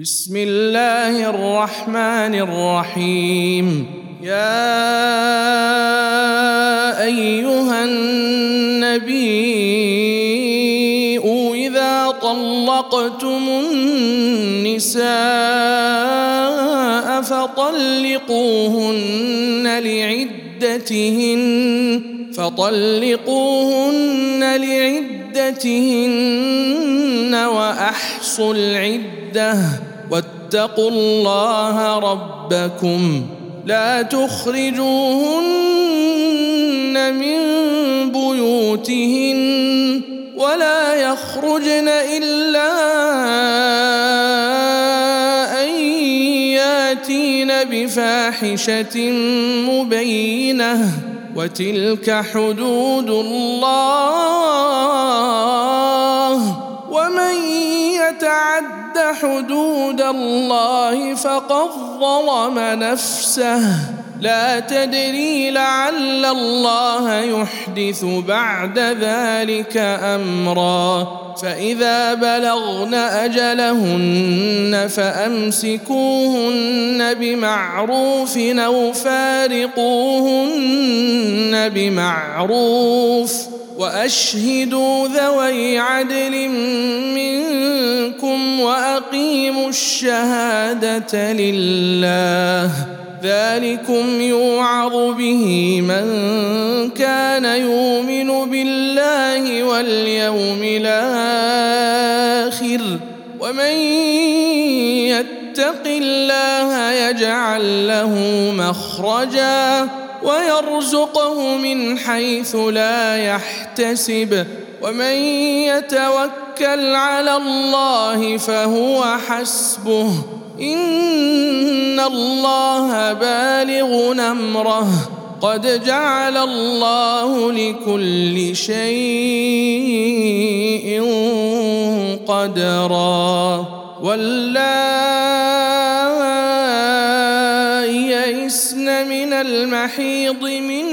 بسم الله الرحمن الرحيم. يا أيها النبي إذا طلقتم النساء فطلقوهن لعدتهن فطلقوهن لعدتهن واحصوا العدة واتقوا الله ربكم. لا تخرجوهن من بيوتهن ولا يخرجن إلا أن ياتين بفاحشة مبينة. وتلك حدود الله. يتعد حدود الله فقد ظلم نفسه. لا تدري لعل الله يحدث بعد ذلك أمرا. فإذا بلغن أجلهن فأمسكوهن بمعروف أو فارقوهن بمعروف. وأشهدوا ذوي عدل منكم وأقيموا الشهادة لله. ذلكم يوعظ به من كان يؤمن بالله واليوم الآخر. ومن يتق الله يجعل له مخرجا ويرزقه من حيث لا يحتسب. ومن يتوكل على الله فهو حسبه. إن الله بالغ أمره. قد جعل الله لكل شيء قدرا. واللائي يئسن من المحيض من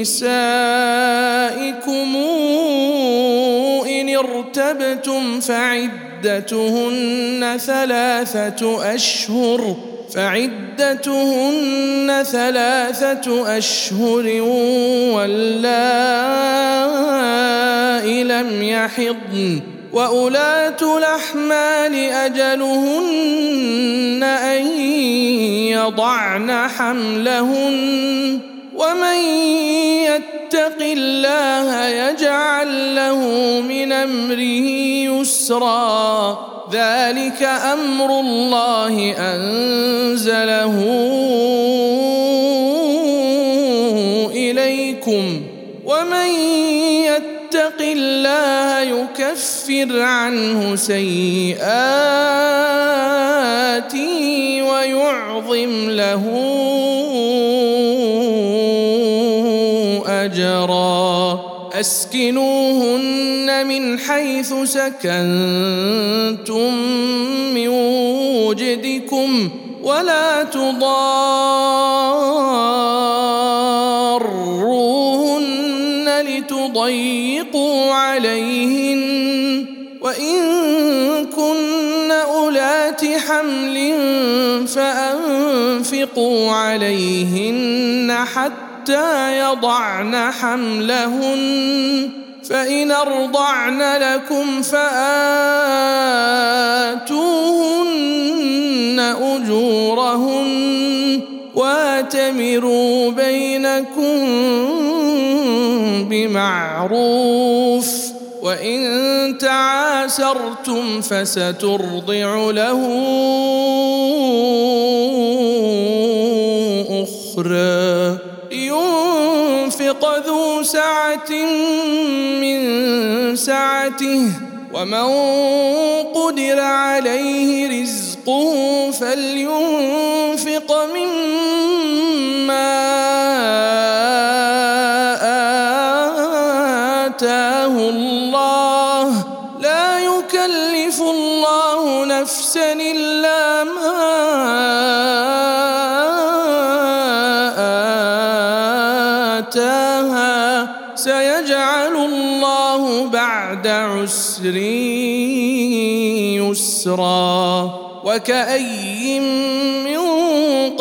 نسائكم ارتبتم فعدتهن ثلاثة أشهر فعدتهن ثلاثة أشهر واللائي لم يحضن وأولاة الأحمال أجلهن أن يضعن حملهن ومن يتق الله من أمره يسرا. ذلك أمر الله أنزله إليكم. ومن يتق الله يكفر عنه سيئاته ويعظم له أجرا. أسكنوهن من حيث سكنتم من وجدكم ولا تضاروهن لتضيقوا عليهن وإن كن أولات حمل فأنفقوا عليهن حتى حتى يضعن حملهن فإن أرضعن لكم فآتوهن أجورهن واتمروا بينكم بمعروف وإن تعاسرتم فسترضع له أخرى. لينفق ذو سعة من سعته ومن قدر عليه رزقه فلينفق مما آتاها سيجعل الله بعد عسر خسرا وكأي من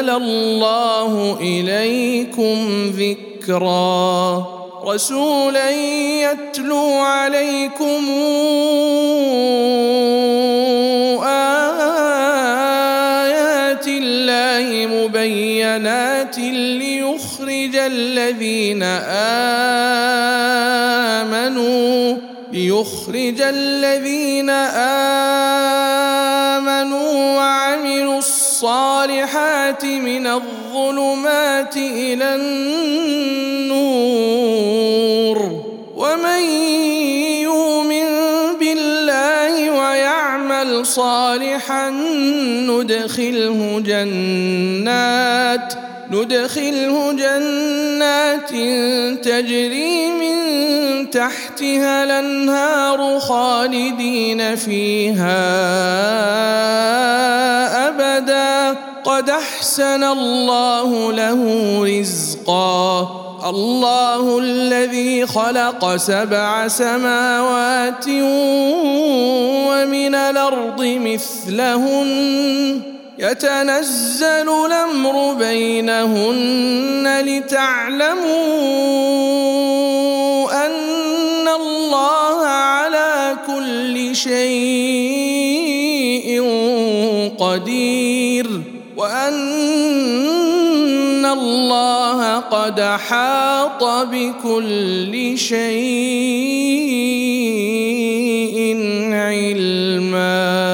أنزل الله إليكم ذكرا. رسولا يتلو عليكم آيات الله مبينات ليخرج الذين آمنوا ليخرج الذين آمنوا وعملوا الصالحات من الظلمات إلى النور. ومن يؤمن بالله ويعمل صالحا ندخله جنات ندخله جنات تجري من تحتها الأنهار خالدين فيها أبدا. قد أحسن الله له رزقا. الله الذي خلق سبع سماوات ومن الأرض مثلهن. يتنزل الأمر بينهن لتعلموا شيء قدير وأن الله قد حاط بكل شيء علما.